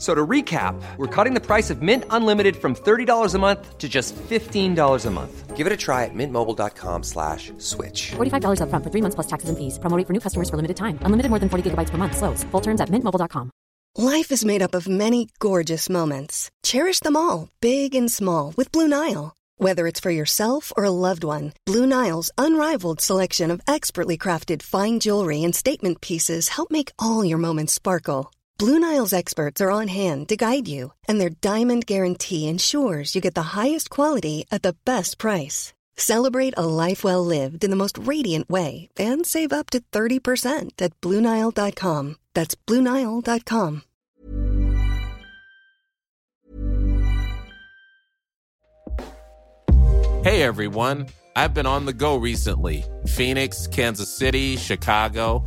F- So to recap, we're cutting the price of Mint Unlimited from $30 a month to just $15 a month. Give it a try at mintmobile.com slash switch. $45 upfront for three months plus taxes and fees. Promo for new customers for limited time. Unlimited more than 40 gigabytes per month. Slows. Full terms at mintmobile.com. Life is made up of many gorgeous moments. Cherish them all, big and small, with Blue Nile. Whether it's for yourself or a loved one, Blue Nile's unrivaled selection of expertly crafted fine jewelry and statement pieces help make all your moments sparkle. Blue Nile's experts are on hand to guide you, and their diamond guarantee ensures you get the highest quality at the best price. Celebrate a life well lived in the most radiant way and save up to 30% at BlueNile.com. That's BlueNile.com. Hey everyone, I've been on the go recently Phoenix, Kansas City, Chicago.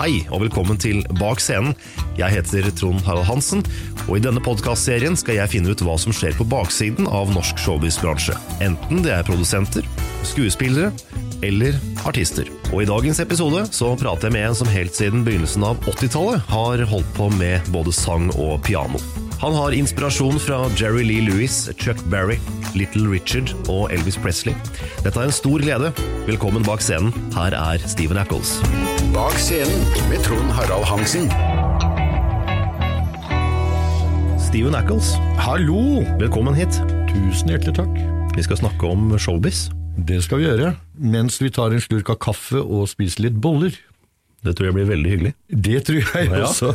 Hei og velkommen til Bak scenen. Jeg heter Trond Harald Hansen, og i denne podkastserien skal jeg finne ut hva som skjer på baksiden av norsk showbiz-bransje. Enten det er produsenter, skuespillere eller artister. Og i dagens episode så prater jeg med en som helt siden begynnelsen av 80-tallet har holdt på med både sang og piano. Han har inspirasjon fra Jerry Lee Lewis, Chuck Berry, Little Richard og Elvis Presley. Dette er en stor glede. Velkommen bak scenen. Her er Steven Ackles. Bak scenen med Trond Harald Hansen. Steven Ackles, Hallo! velkommen hit. Tusen hjertelig takk. Vi skal snakke om showbiz. Det skal vi gjøre, mens vi tar en slurk av kaffe og spiser litt boller. Det tror jeg blir veldig hyggelig. Det tror jeg Ja. også.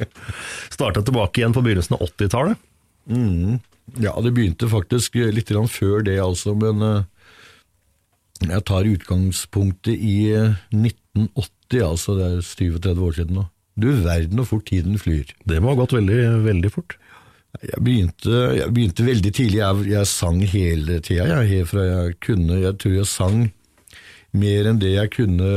Starta tilbake igjen på begynnelsen av 80-tallet. Ja, det begynte faktisk litt før det, altså, men eh, jeg tar utgangspunktet i eh, 1980, altså det er 37 år siden nå. Du verden hvor fort tiden flyr. Det må ha gått veldig, veldig fort. Jeg begynte, jeg begynte veldig tidlig, jeg, jeg sang hele tida, jeg, fra jeg kunne, jeg tror jeg sang mer enn det jeg kunne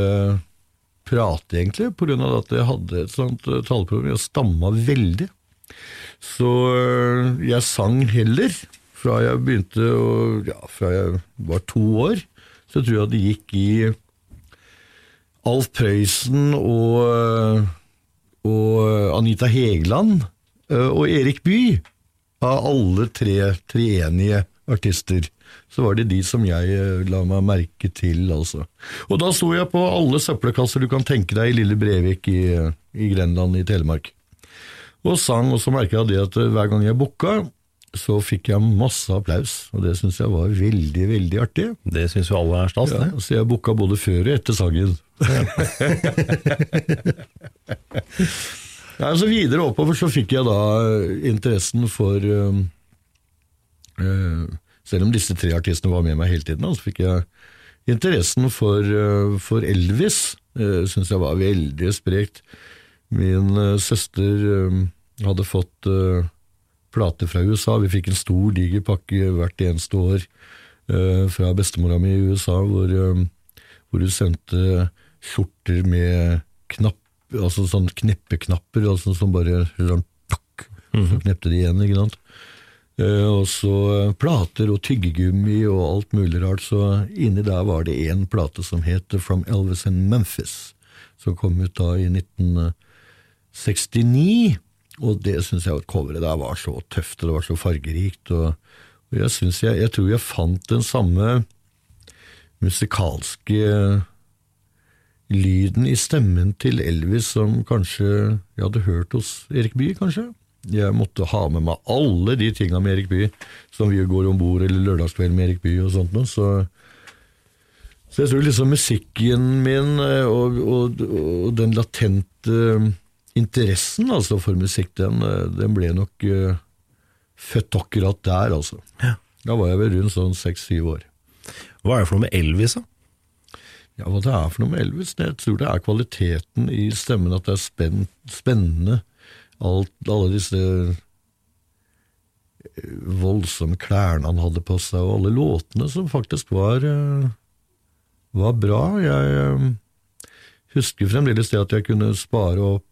prate egentlig, på grunn av at jeg hadde et sånt eh, taleproblem, jeg stamma veldig. Så øh, jeg sang heller, fra jeg begynte å, ja, fra jeg var to år, så tror jeg det gikk i Alf Prøysen og, øh, og Anita Hegeland og Erik Bye. Av alle tre treenige artister, så var det de som jeg øh, la meg merke til, altså. Og da sto jeg på alle søppelkasser du kan tenke deg i Lille Brevik i, i Grenland i Telemark og sang, og så merket jeg det at eh, hver gang jeg booka, så fikk jeg masse applaus, og det syns jeg var veldig, veldig artig. Det syns jo alle er stas, Ja, det. så jeg booka både før og etter sangen. ja, så videre oppover så fikk jeg da eh, interessen for eh, eh, Selv om disse tre artistene var med meg hele tiden, så fikk jeg interessen for, eh, for Elvis. Uh, Syns jeg var veldig sprekt. Min søster hadde fått plater fra USA. Vi fikk en stor, diger pakke hvert eneste år fra bestemora mi i USA, hvor, hvor hun sendte skjorter med knapp, altså sånn kneppeknapper, altså som bare sånn, tok, så knepte de igjen, ikke sant. Eh, og så eh, plater og tyggegummi og alt mulig rart, så inni der var det én plate som het From Elvis and Memphis, som kom ut da i 1969. Og det syns jeg at coveret der var så tøft, og det var så fargerikt. Og, og jeg, jeg, jeg tror jeg fant den samme musikalske lyden i stemmen til Elvis som kanskje jeg hadde hørt hos Erik Bye, kanskje. Jeg måtte ha med meg alle de tinga med Erik Bye, som vi går om bord eller lørdagskveld med Erik Bye og sånt noe. Så, så jeg tror liksom musikken min eh, og, og, og den latente interessen altså for musikk, den, eh, den ble nok uh, født akkurat der, altså. Da var jeg vel rundt sånn seks-syv år. Hva er det for noe med Elvis, da? Ja, Hva det er for noe med Elvis? Jeg tror det er kvaliteten i stemmen, at det er spenn, spennende. Alt, alle disse eh, voldsomme klærne han hadde på seg, og alle låtene som faktisk var, eh, var bra. Jeg eh, husker fremdeles det at jeg kunne spare opp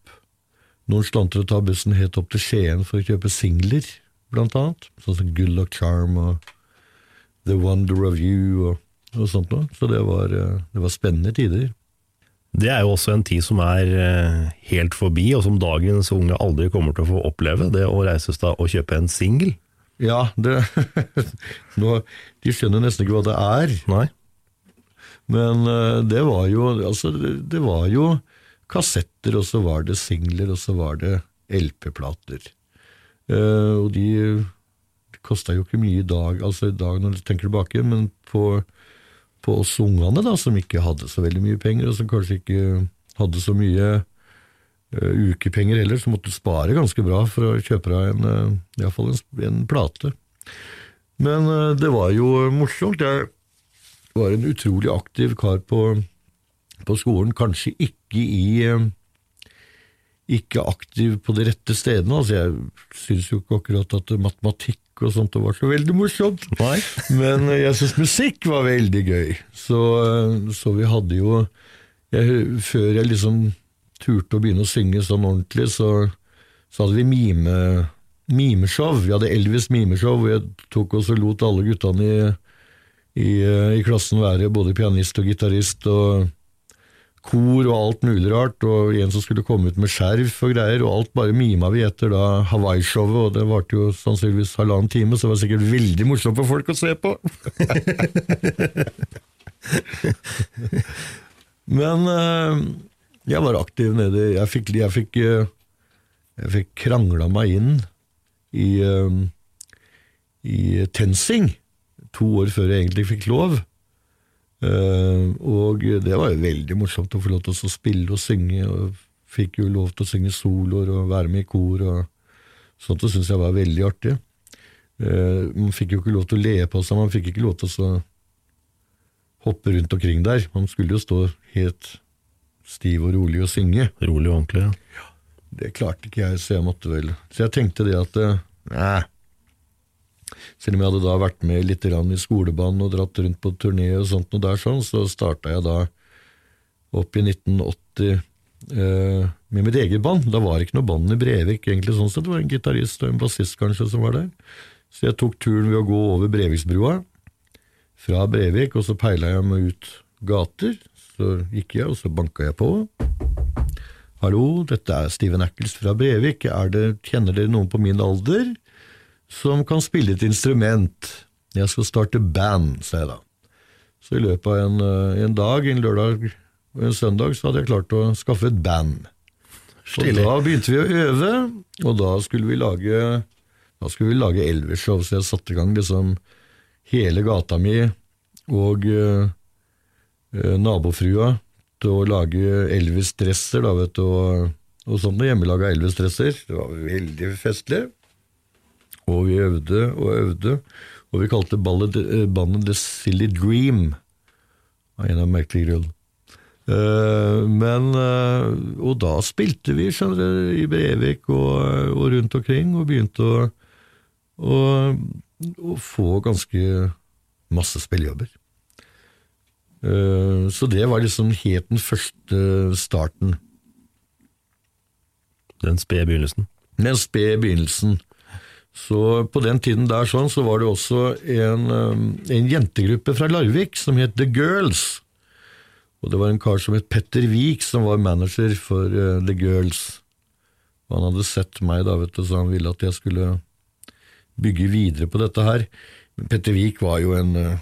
noen slanter og ta bussen helt opp til Skien for å kjøpe singler, blant annet. Sånn som Good Luck Charm og The Wonder of You og, og sånt noe. Så det var, det var spennende tider. Det er jo også en tid som er eh, helt forbi, og som dagens unge aldri kommer til å få oppleve. Det å reise seg og kjøpe en singel. Ja, det nå, De skjønner nesten ikke hva det er. Nei. Men uh, det var jo altså, det, var jo kassetter, og så var det singler, og så var det LP-plater. Og de kosta jo ikke mye i dag, altså i dag når du tenker tilbake, men på på oss ungene, da, som ikke hadde så veldig mye penger, og som kanskje ikke hadde så mye uh, ukepenger heller, så måtte du spare ganske bra for å kjøpe deg en, uh, i hvert fall en, en plate. Men uh, det var jo morsomt. Jeg var en utrolig aktiv kar på, på skolen, kanskje ikke i ikke aktiv på de rette stedene. Altså, jeg syns jo ikke akkurat at matematikk og sånt Det var så veldig morsomt. Nei. Men jeg syns musikk var veldig gøy. Så, så vi hadde jo jeg, Før jeg liksom turte å begynne å synge sånn ordentlig, så, så hadde vi mime, mimeshow. Vi hadde Elvis mimeshow, og jeg tok også lot alle guttene i, i, i klassen være både pianist og gitarist. og kor og alt mulig rart, og en som skulle komme ut med skjerf og greier, og alt bare mima vi etter da Hawaii-showet, og det varte jo sannsynligvis halvannen time, så det var sikkert veldig morsomt for folk å se på. Men uh, jeg var aktiv nede Jeg fikk, jeg fikk, uh, jeg fikk krangla meg inn i, uh, i TenSing to år før jeg egentlig fikk lov. Uh, og det var jo veldig morsomt å få lov til å spille og synge, og fikk jo lov til å synge soloer og være med i kor, og sånt det syntes jeg var veldig artig. Uh, man fikk jo ikke lov til å le på seg, man fikk ikke lov til å hoppe rundt omkring der. Man skulle jo stå helt stiv og rolig og synge. Rolig og ordentlig, ja. Det klarte ikke jeg, så jeg måtte vel Så jeg tenkte det at uh, Nei, selv om jeg hadde da vært med litt i skolebanen og dratt rundt på turné og sånt, og der sånn, så starta jeg da opp i 1980 eh, med mitt eget band. Da var ikke noe band i Brevik, egentlig sånn sett. Det var en gitarist og en bassist kanskje som var der. Så jeg tok turen ved å gå over Breviksbrua fra Brevik, og så peila jeg meg ut gater. Så gikk jeg, og så banka jeg på. Hallo, dette er Steven Ackles fra Brevik. Det, kjenner dere noen på min alder? Som kan spille et instrument. Jeg skal starte band, sa jeg da. Så i løpet av en, eh, en, dag, en lørdag og en søndag, så hadde jeg klart å skaffe et band. Stilig. Og da begynte vi å øve, og da skulle vi lage da skulle vi lage Elvis-show, så jeg satte i gang liksom hele gata mi og uh, nabofrua til å lage Elvis-dresser, da, vet du, og, og sånne hjemmelaga Elvis-dresser. Det var veldig festlig. Og vi øvde og øvde, og vi kalte ballet, bandet The Silly Dream, av en av merkelige grunner. Eh, men eh, Og da spilte vi skjønner du, i Brevik og, og rundt omkring, og begynte å, å, å få ganske masse spillejobber. Eh, så det var liksom helt den første starten. Den spede begynnelsen. Den spede begynnelsen. Så på den tiden der sånn, så var det også en, um, en jentegruppe fra Larvik som het The Girls. Og det var en kar som het Petter Wiik som var manager for uh, The Girls. Og han hadde sett meg da, vet du, så han ville at jeg skulle bygge videre på dette her. Petter Wiik var jo en uh,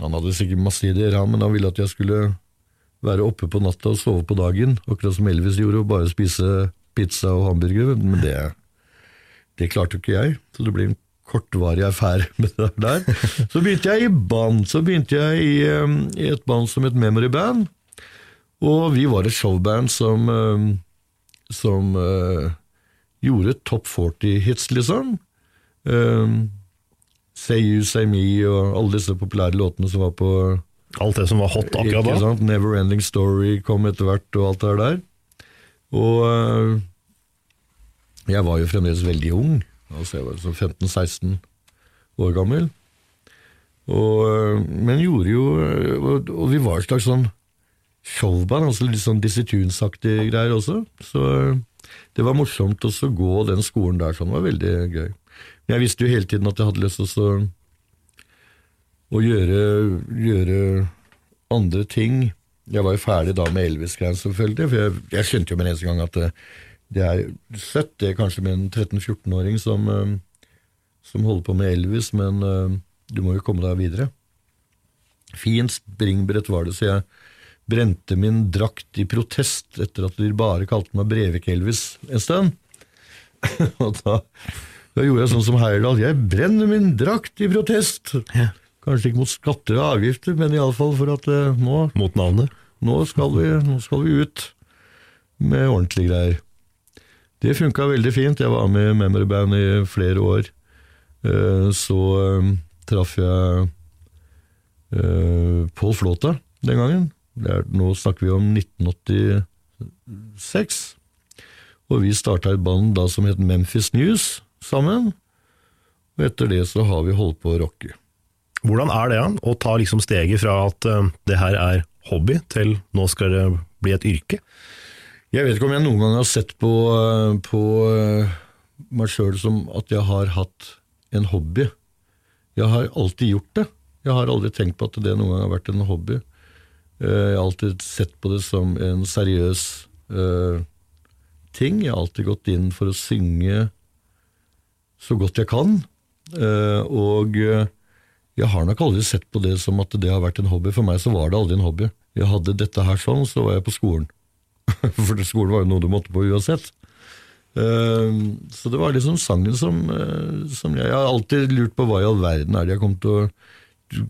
Han hadde sikkert masse ideer, han, men han ville at jeg skulle være oppe på natta og sove på dagen, akkurat som Elvis gjorde, og bare spise pizza og hamburgere. Men det det klarte jo ikke jeg, så det blir en kortvarig affære med det der. Så begynte jeg i band. Så begynte jeg i, um, i et band som het Memory Band. Og vi var et showband som, um, som uh, gjorde top 40-hits, liksom. Um, Say You, Say Me og alle disse populære låtene som var på Alt det som var hot akkurat da? Ikke? Never Ending Story kom etter hvert, og alt det der. Og uh, jeg var jo fremdeles veldig ung, altså jeg var sånn 15-16 år gammel. Og, øh, men gjorde jo og, og, vi var et slags sånn showband, altså litt sånn Dizzie Tunes-aktige greier også. Så øh, det var morsomt å gå den skolen der sånn, det var veldig gøy. Men jeg visste jo hele tiden at jeg hadde lyst til å, gjøre, gjøre andre ting. Jeg var jo ferdig da med Elvis-greiene, selvfølgelig, for jeg, jeg, skjønte jo med en eneste gang at det, er søtt, det er kanskje med en 13-14-åring som, øh, som, holder på med Elvis, men øh, du må jo komme deg videre. Fint springbrett var det, så jeg brente min drakt i protest etter at de bare kalte meg Brevik-Elvis en stund. og da, da, gjorde jeg sånn som Heyerdahl, jeg brenner min drakt i protest! Ja. Kanskje ikke mot skatter og avgifter, men iallfall for at uh, nå Mot navnet? Nå skal, vi, nå skal vi ut med ordentlige greier. Det funka veldig fint. Jeg var med i Memory Band i flere år. Uh, så uh, traff jeg Pål Flåta den gangen. Nå snakker vi om 1986. Og vi starta et band da som het Memphis News sammen. Og etter det så har vi holdt på å rocke. Hvordan er det å ta liksom steget fra at det her er hobby, til nå skal det bli et yrke? Jeg vet ikke om jeg noen gang har sett på, på meg sjøl som at jeg har hatt en hobby. Jeg har alltid gjort det. Jeg har aldri tenkt på at det noen gang har vært en hobby. Jeg har alltid sett på det som en seriøs uh, ting. Jeg har alltid gått inn for å synge så godt jeg kan. Uh, og jeg har nok aldri sett på det som at det har vært en hobby. For meg så var det aldri en hobby. Jeg hadde dette her sånn, så var jeg på skolen. For skolen var jo noe du måtte på uansett. Uh, så det var liksom sangen som, uh, som jeg, jeg, har alltid lurt på hva i all verden er det jeg kom til å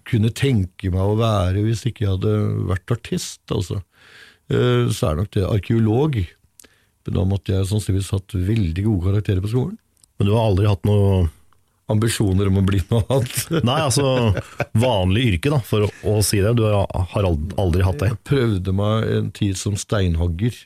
kunne tenke meg å være hvis ikke jeg hadde vært artist. altså. Uh, så er nok det arkeolog. Men da måtte jeg sannsynligvis hatt veldig gode karakterer på skolen. Men du har aldri hatt noe ambisjoner om å bli noe annet? Nei, altså vanlig yrke, da, for å, å, si det. Du har aldri hatt det? Jeg prøvde meg en tid som steinhogger.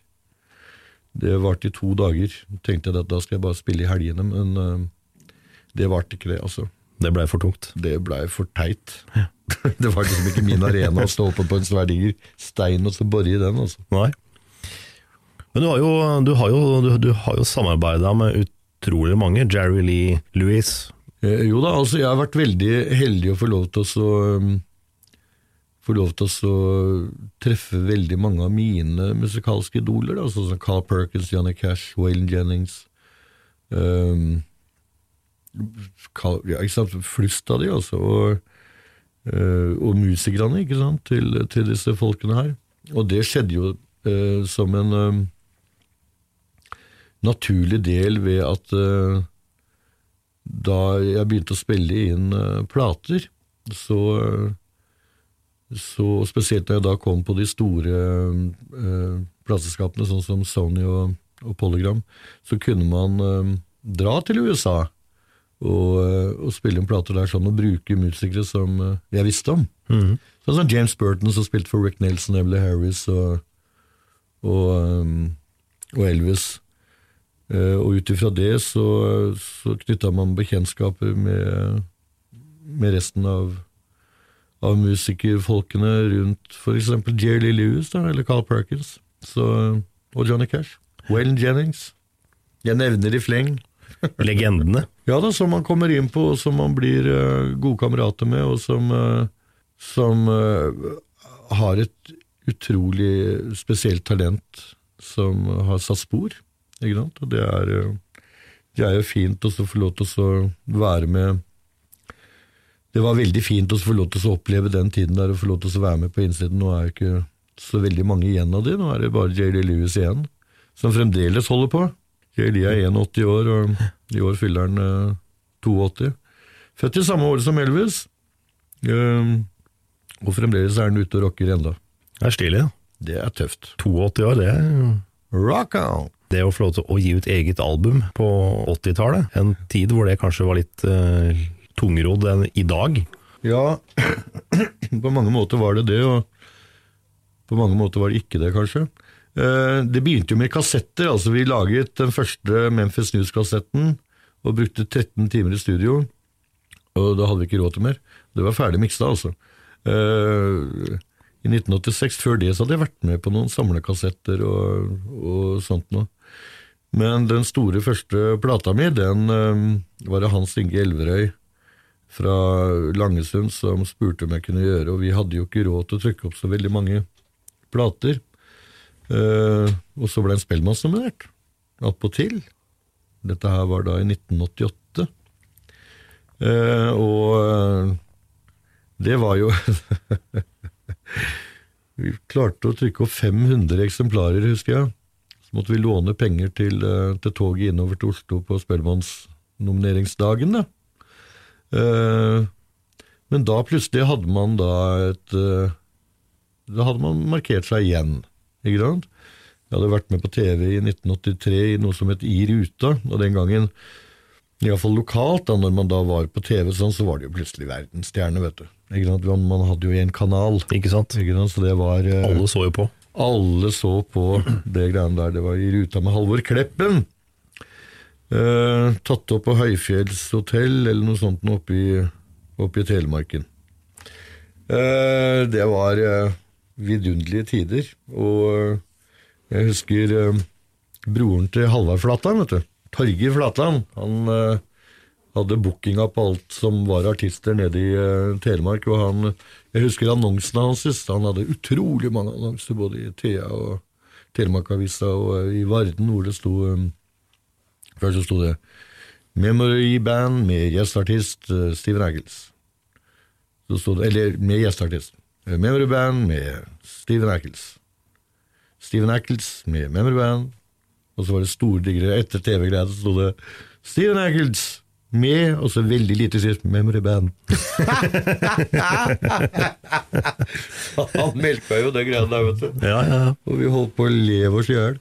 Det varte i to dager. Tenkte jeg at da skal jeg bare spille i helgene, men uh, det varte ikke det, altså. Det blei for tungt? Det blei for teit. Ja. det var liksom ikke min arena å stå oppe på en svær diger stein og så bore i den, altså. Nei. Men du har jo, du har jo, du, du jo samarbeida med utrolig mange. Jerry Lee Lewis, Eh, jo da, altså jeg har vært veldig heldig å få lov til å um, få lov til å treffe veldig mange av mine musikalske idoler. Da, sånn som Carl Perkins, Johnny Cash, Waylon Jennings um, ja, ikke sant, Flust av de, altså. Og, uh, og musikerne ikke sant, til, til, disse folkene her. Og det skjedde jo uh, som en um, naturlig del ved at uh, da jeg begynte å spille inn uh, plater, så, så Spesielt da jeg da kom på de store uh, plateselskapene, sånn som Sony og, og Polygram, så kunne man uh, dra til USA og, eh, og spille inn plater der sånn, og bruke musikere som eh, jeg visste om. Mhm. Sånn som James Burton som spilte for Rick Nelson, Emily Harris og, og, um, og Elvis. Eh, og ut ifra det så, så knytta man bekjentskaper med, med resten av, av musikerfolkene rundt f.eks. Jerry Lewis da, eller Carl Perkins så, og Johnny Cash. Waylon Jennings. Jeg nevner i fleng. Legendene. Ja da, som man kommer inn på, og som man blir uh, gode kamerater med, og som, uh, som uh, har et utrolig spesielt talent som har satt spor. Ikke sant? Og det er, eh, det er jo fint å få lov til å være med Det var veldig fint å få lov til å oppleve den tiden der og få lov til å være med på innsiden. Nå er jo ikke så veldig mange igjen av de, nå er det bare J.D. Lewis igjen, som fremdeles holder på. J.D. er 81 år, og i år fyller han eh, 82. Født i samme år som Elvis, eh, og fremdeles er han ute og rocker enda. Det er stilig. ja. Det er tøft. 82 år, det er Rock on! Det å få lov til å gi ut eget album på 80-tallet, en tid hvor det kanskje var litt uh, tungrodd enn i dag. Ja, på mange måter var det det, og på mange måter var det ikke det, kanskje. Eh, Det begynte jo med kassetter, altså vi laget den første Memphis News-kassetten og brukte 13 timer i studio, og da hadde vi ikke råd til mer. Det var ferdig miksa, altså. Eh, I 1986, før det, så hadde jeg vært med på noen samlekassetter og, og sånt noe. Men den store første plata mi, den eh, var det Hans Inge Elverøy fra Langesund som spurte om jeg kunne gjøre, og vi hadde jo ikke råd til å trykke opp så veldig mange plater. Eh, og så ble en Spellemannsnominert, attpåtil. Dette her var da i 1988. Eh, og eh, det var jo Vi klarte å trykke opp 500 eksemplarer, husker jeg. Så måtte vi låne penger til, eh, til toget innover til Oslo på Spellemannsnomineringsdagen. Da. Eh, men da plutselig hadde man da et eh, Da hadde man markert seg igjen, ikke sant? Jeg hadde vært med på TV i 1983 i noe som het I ruta, og den gangen, iallfall lokalt, da når man da var på TV sånn, så var det jo plutselig verdensstjerne, vet du. Ikke sant? Man- Man hadde jo en kanal, Ikke sant? ikke sant? så det var Alle så jo på. Alle så på det greiene der. Det var i ruta med Halvor Kleppen. Eh, tatt opp på Høyfjellshotell eller noe sånt oppe i, oppe i Telemarken. Eh, det var eh, vidunderlige tider. Og eh, jeg husker eh, broren til Halvard Flatland, vet du. Torgeir Flatland. Han eh, hadde bookinga på alt som var artister nede i uh, Telemark. Og han, jeg husker annonsene hans. Han hadde utrolig mange annonser, både i Thea og Telemarkavisa og uh, i Varden, hvor det sto um, Først så sto det Memory Band med gjestartist uh, Steven Eggles. Så sto det, eller med gjestartist. Eh, Memory Band med Steven Eccles. Steven Eccles med Memory Band. Og så var det store digre etter TV-greia, så sto det Steven Eccles med, og så veldig lite sist, Memory Band. Han melka jo det greia der, vet du. Ja, ja. Og vi holdt på å leve oss i hjel.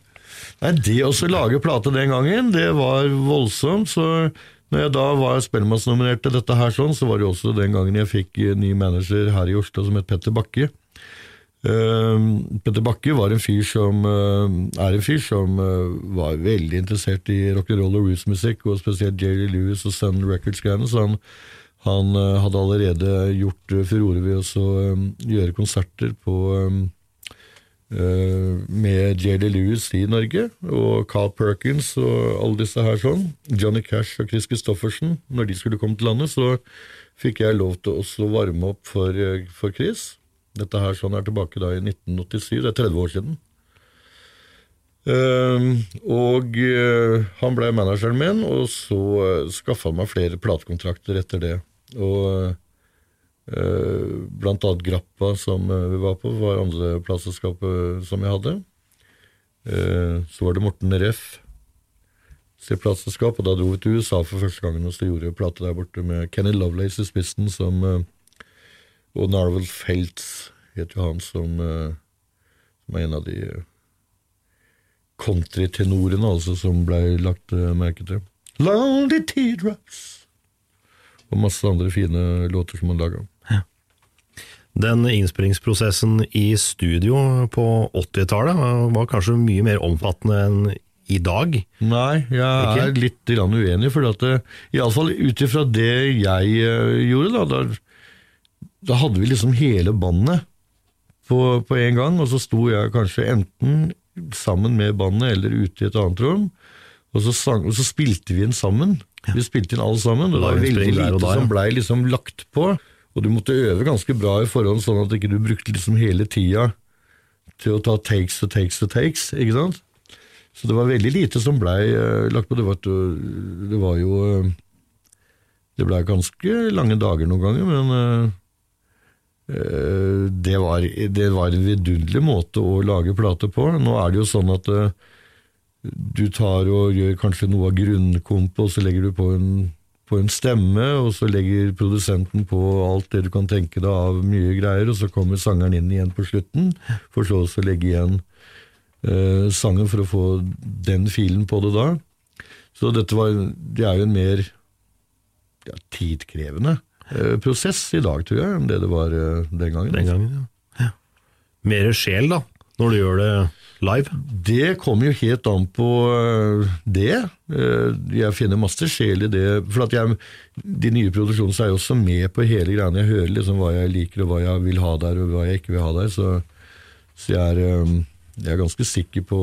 Nei, det å lage plate den gangen, det var voldsomt. Så når jeg da var Spellemannsnominert til dette her sånn, så var det jo også den gangen jeg fikk eh, ny manager her i Oslo som het Petter Bakke. Eh, Petter Bakke var en fyr som eh, er en fyr som eh, var veldig interessert i rock'n'roll og rootsmusikk, og spesielt Jerry Lewis og Sun Records-greiene, så han, han hadde allerede gjort furore ved å gjøre konserter på med Jerry Lewis i Norge, og Carl Perkins og alle disse her sånn. Johnny Cash og Chris Christoffersen. Når de skulle komme til landet, så fikk jeg lov til å varme opp for, for Chris. Dette her sånn er tilbake da i 1987, det er 30 år siden. Uh, og uh, han ble manageren min, og så uh, skaffa han meg flere platekontrakter etter det. Og uh, blant annet Grappa, som eh, vi var på, var andre plateselskapet som jeg hadde. Eh, så var det Morten Reff sitt plateselskap, og da dro vi til USA for første gangen og så gjorde plate der borte med Kenny Lovelace i spissen, som, eh, og Narvel Feltz het jo han som, eh, som er en av de eh, countrytenorene, altså, som ble lagt eh, merke til. Lonely Teardrops og masse andre fine låter som han laga. Den innspillingsprosessen i studio på 80-tallet var kanskje mye mer omfattende enn i dag? Nei, jeg Ikke? er litt uenig, for at det, i alle fall ut ifra det jeg eh, gjorde, da, da, da hadde vi liksom hele bandet på, på en gang, og så sto jeg kanskje enten sammen med bandet eller ute i et annet rom, og så, sang, og så spilte vi inn sammen. Vi spilte inn alle sammen, og det var veldig lite som blei liksom lagt på, og du måtte øve ganske bra i forhånd, sånn at ikke du brukte liksom hele tida til å ta takes og takes og takes, ikke sant? Så det var veldig lite som blei uh, lagt på. Det var, det var jo uh, Det blei ganske lange dager noen ganger, men eh, eh, det, var, det var en vidunderlig måte å lage plate på. Nå er det jo sånn at eh, du tar og gjør kanskje noe av grunnkompet, og så legger du på en, på en stemme, og så legger produsenten på alt det du kan tenke deg av mye greier, og så kommer sangeren inn igjen på slutten, for så å legge igjen eh, sangen for å få den filen på det da. Så dette var, det er jo en mer ja, tidkrevende prosess i dag, tror jeg, enn det det var eh, den gangen. Den gangen, ja. ja. Mer sjel, da, når du gjør det live? Det kommer jo helt an på øh, det. Jeg finner masse sjel i det. For at jeg, de nye produksjonene er jo også med på hele greiene. Jeg hører liksom hva jeg liker og hva jeg vil ha der og hva jeg ikke vil ha der. Så, så jeg, er, jeg er ganske sikker på,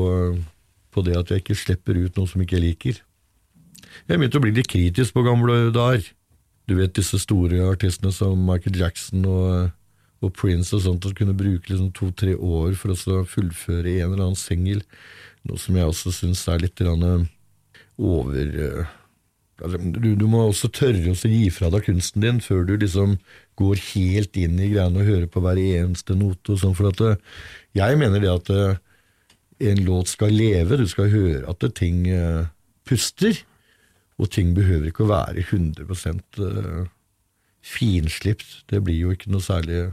på det at jeg ikke slipper ut noe som ikke jeg liker. Jeg begynte å bli litt kritisk på gamle dager. Du vet disse store artistene som Michael Jackson og, og Prince og sånt, som kunne bruke liksom to-tre år for å fullføre en eller annen singel. Noe som jeg også syns er litt eh, over eh, altså, du, du må også tørre å gi fra deg kunsten din før du liksom går helt inn i greiene og hører på hver eneste note. og sånn, for at eh, Jeg mener det at en låt skal leve, du skal høre at ting puster. Og ting behøver ikke å være 100 eh, finslipt. Det blir jo ikke noe særlig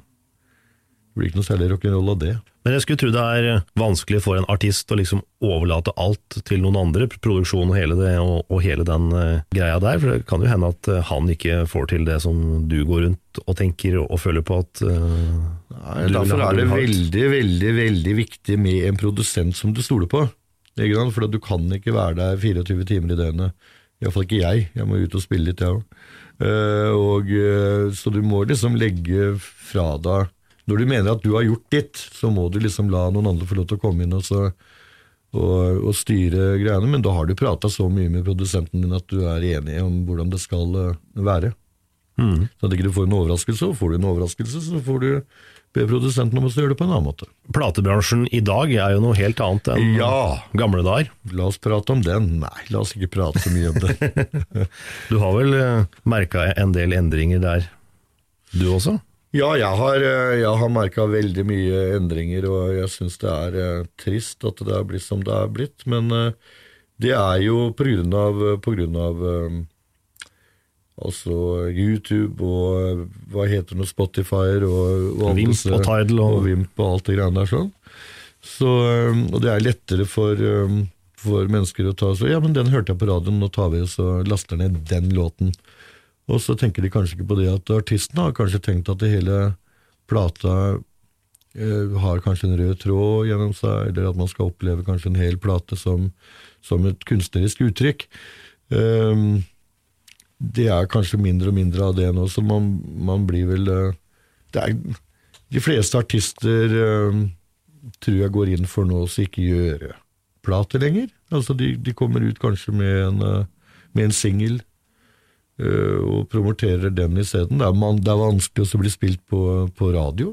det blir ikke noe særlig rock'n'roll av det. Men jeg skulle tro det er vanskelig for en artist å liksom overlate alt til noen andre, produksjon og hele, det, og, og hele den uh, greia der. For det kan jo hende at eh, han ikke får til det som du går rundt og tenker og, og føler på at uh, Nei, derfor er det veldig, veldig veldig viktig med en produsent som du stoler på. For du kan ikke være der 24 timer i døgnet. Iallfall ikke jeg. Jeg må ut og spille litt, jeg òg. så du må liksom legge fra deg Når du mener at du har gjort ditt, så må du liksom la noen andre få lov til å komme inn og, så, og, og styre greiene. Men da har du prata så mye med produsenten din at du er enig om hvordan det skal eh, være. Mm. Så at ikke du får en overraskelse, og får du en overraskelse, så får du be produsenten om å gjøre det på en annen måte. Platebransjen i dag er jo noe helt annet enn Ja. gamle dager. La oss prate om den. Nei, la oss ikke prate så mye om det. Du har vel merka en del endringer der, du også? ja, jeg har, eh, jeg har merka veldig mye endringer, og jeg syns det er eh, trist at det er blitt som det er blitt. Men eh, det er jo på grunn av, på grunn av eh, altså YouTube og eh, hva heter det, Spotify og, og Vimp disse- og Tidal og- og Vimp og alt det greiene der sånn. Så, og det er lettere for, for mennesker å ta så, Ja, men den hørte jeg på radioen, nå tar vi og laster ned den låten. Og så tenker de kanskje ikke på det at artisten har kanskje tenkt at det hele plata øh, har kanskje en rød tråd gjennom seg, eller at man skal oppleve kanskje en hel plate som, som et kunstnerisk uttrykk. Øhm, det er kanskje mindre og mindre av det nå, så man, man blir vel det er, De fleste artister øh, tror jeg går inn for nå å ikke gjøre plate lenger. Altså de, de kommer ut kanskje med en, øh, med en singel øh, og promoterer den isteden. Det, er man- det er vanskelig å bli spilt på, på radio.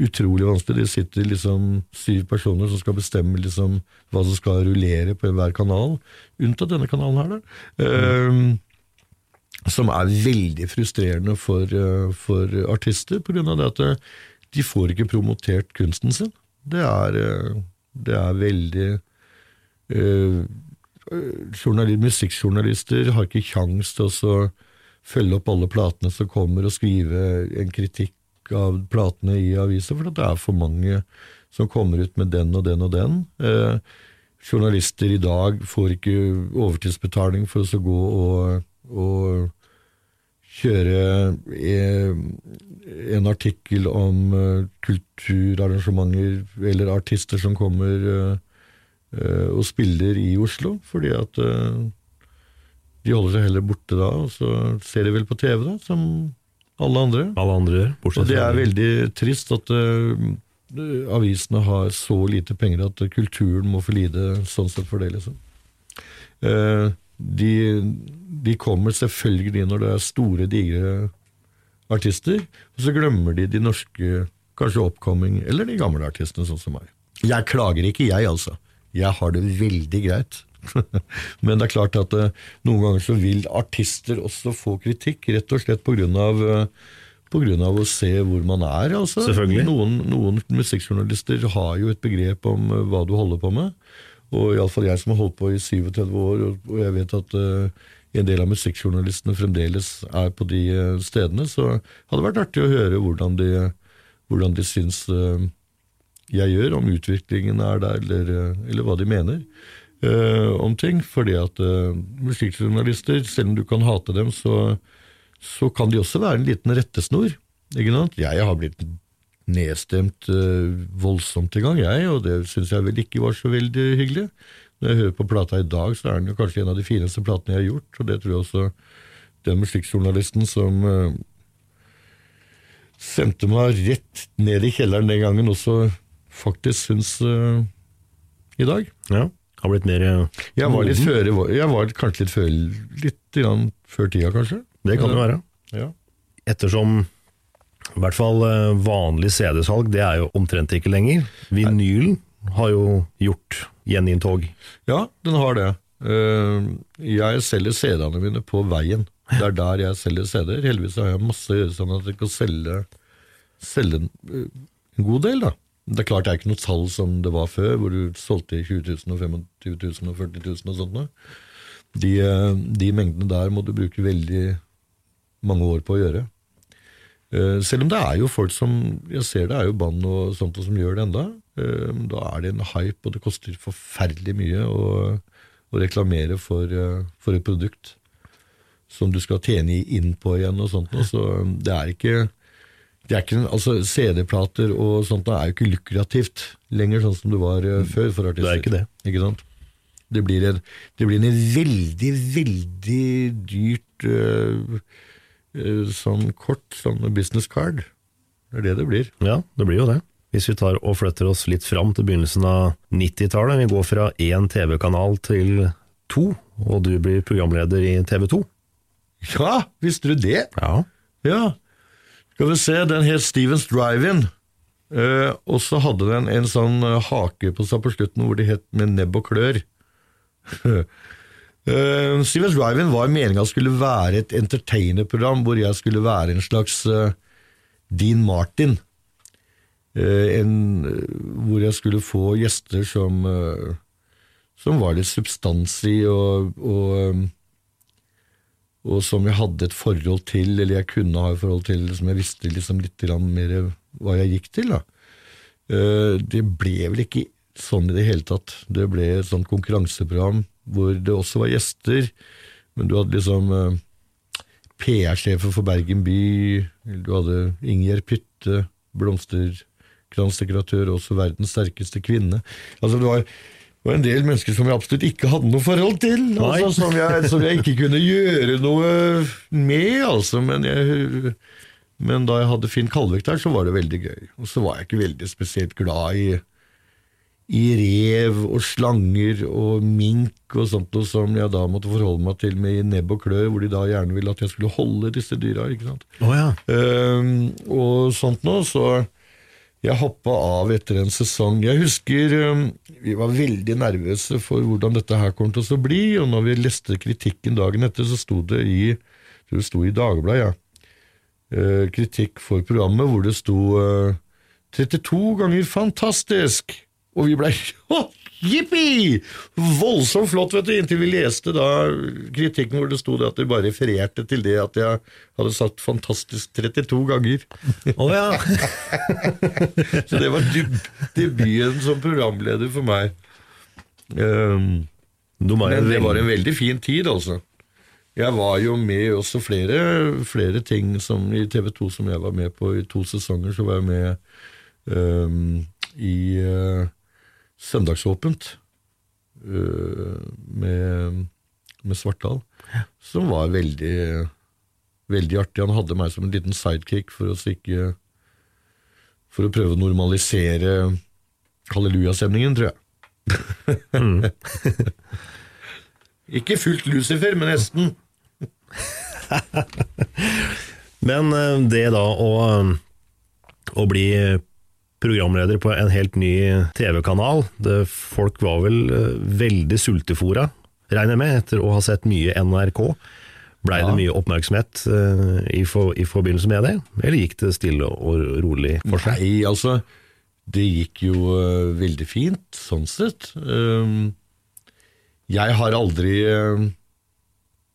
Utrolig vanskelig. Det sitter liksom syv personer som skal bestemme liksom hva som skal rullere på hver kanal, unntatt denne kanalen her. Da. Ehm, som er veldig frustrerende for, eh, for artister, det at eh, de får ikke promotert kunsten sin. Det er, eh, det er veldig øh, journali- Musikkjournalister har ikke kjangs til å følge opp alle platene som kommer, og skrive en kritikk av platene i aviser, for det er for mange som kommer ut med den og den og den. Eh, journalister i dag får ikke overtidsbetaling for å gå og, og kjøre en artikkel om eh, kulturarrangementer eller artister som kommer eh, eh, og spiller i Oslo, fordi at de holder seg heller borte da, og så ser de vel på TV, da, som alle andre. Alle andre bortsett fra Og det er veldig trist at avisene har så lite penger at kulturen må få lide sånn sett for det, liksom. Eh, de, de kommer selvfølgelig når det er store, digre artister, og så glemmer de de norske, kanskje oppkomming, eller de gamle artistene, sånn som meg. Jeg klager ikke, jeg, altså. Jeg har det veldig greit. Men det er klart at eh, noen ganger så vil artister også få kritikk, rett og slett på grunn av eh, på grunn av å se hvor man er. Altså. Selvfølgelig. Noen, noen musikkjournalister har jo et begrep om eh, hva du holder på med. Og iallfall jeg som har holdt på i 37 år, og, jeg vet at uh, en del av musikkjournalistene fremdeles er på de eh, stedene, så hadde det vært artig å høre hvordan de, hvordan de syns uh, jeg gjør, om utviklingen er der, eller, eller hva de mener uh, om ting. Fordi at musikkjournalister, selv om du kan hate dem, så, så kan de også være en liten rettesnor. Ikke sant? Jeg har blitt nedstemt eh, voldsomt i gang, jeg, og det syns jeg vel ikke var så veldig hyggelig. Når jeg hører på plata i dag, så er den jo kanskje en av de fineste platene jeg har gjort, og det tror jeg også den musikkjournalisten som eh, sendte meg rett ned i kjelleren den gangen, også faktisk syns uh, i dag. Ja, har blitt mer uh, Jeg var litt moden. før, jeg var kanskje litt før, litt før tida, kanskje. Det kan det være. Ja. Ettersom i hvert fall eh, vanlig CD-salg, det er jo omtrent ikke lenger. Vinylen har jo gjort gjeninntog. Ja, den har det. Eh, Jeg selger CD-ene mine på veien. Det er der jeg selger CD-er. Heldigvis har jeg masse å gjøre sånn at jeg kan selge, selge en, eh, god del. da. Det er klart det er ikke noe tall som det var før, hvor du solgte 20 000 og 25 000 og 40 000 og sånt. noe. De, de mengdene der må du bruke veldig mange år på å gjøre. Eh, Selv om det er jo folk som Jeg ser det er jo band og sånt som gjør det enda. Eh, Da er det en hype, og det koster forferdelig mye å, å reklamere for, eh, for et produkt som du skal tjene inn på igjen og sånt. Så det er ikke, det er ikke altså CD-plater og sånt er jo ikke lukrativt lenger, sånn som det var før for artister. Det er ikke det. Ikke sant? Det blir en, det blir en veldig, veldig dyrt øh, sånn kort, sånn business card. Det er det det blir. Ja, det blir jo det. Hvis vi tar og flytter oss litt fram til begynnelsen av 90-tallet, vi går fra én TV-kanal til to, og du blir programleder i TV 2. Ja, visste du det? Ja. Ja. Skal vi se, den het Stevens Drive-In. Uh, og så hadde den en sånn eh, hake på seg på slutten hvor det het med nebb og klør. Eh, Stevens Drive-In var meninga skulle være et entertainerprogram hvor jeg skulle være en slags uh, Dean Martin. Uh, en, hvor jeg skulle få gjester som, som var litt substans i, og, og um, og som jeg hadde et forhold til, eller jeg kunne ha et forhold til, som jeg visste liksom litt mer hva jeg gikk til. da. Det ble vel ikke sånn i det hele tatt. Det ble et sånt konkurranseprogram hvor det også var gjester, men du hadde liksom eh, PR-sjefer for Bergen by, du hadde Ingjerd Pytte, blomsterkransdekoratør, også verdens sterkeste kvinne. Altså det var det var en del mennesker som jeg absolutt ikke hadde noe forhold til. Altså, som, jeg, som jeg ikke kunne gjøre noe med, altså. Men, jeg, men da jeg hadde Finn Kalvik der, så var det veldig gøy. Og så var jeg ikke veldig spesielt glad i, i rev og slanger og mink og sånt, og som jeg da måtte forholde meg til med i nebb og klør, hvor de da gjerne ville at jeg skulle holde disse dyra. ikke sant? Oh, ja. um, og sånt nå, så jeg hoppa av etter en sesong. Jeg husker um, vi var veldig nervøse for hvordan dette her kom til å bli, og når vi leste kritikken dagen etter, så sto det i det sto i Dagbladet, ja. Eh, kritikk for programmet, hvor det sto eh, 32 ganger fantastisk! Og vi blei jippi! Voldsomt flott, vet du, inntil vi leste da kritikken hvor det sto det at de bare refererte til det at jeg hadde sagt fantastisk 32 ganger. Å ja. Så det var deb debuten som programleder for meg. Um, men det var en veldig fin tid, altså. Jeg var jo med også flere, flere ting som i TV 2 som jeg var med på. I to sesonger så var jeg med um, i øh, Søndagsåpent øh, med, med Svartdal, som var veldig, veldig artig. Han hadde meg som en liten sidekick for å ikke For å prøve å normalisere hallelujastemningen, tror jeg. ikke fullt Lucifer, men nesten. Men eh, det da å, å bli programleder på en helt ny TV-kanal Folk var vel eh, veldig sultefora, regner jeg med, etter å ha sett mye NRK. Blei det mye oppmerksomhet uh, i, for, i forbindelse med det, eller gikk det stille og rolig for seg? Nei, altså, det gikk jo uh, veldig fint, sånn sett. Um, jeg har aldri uh,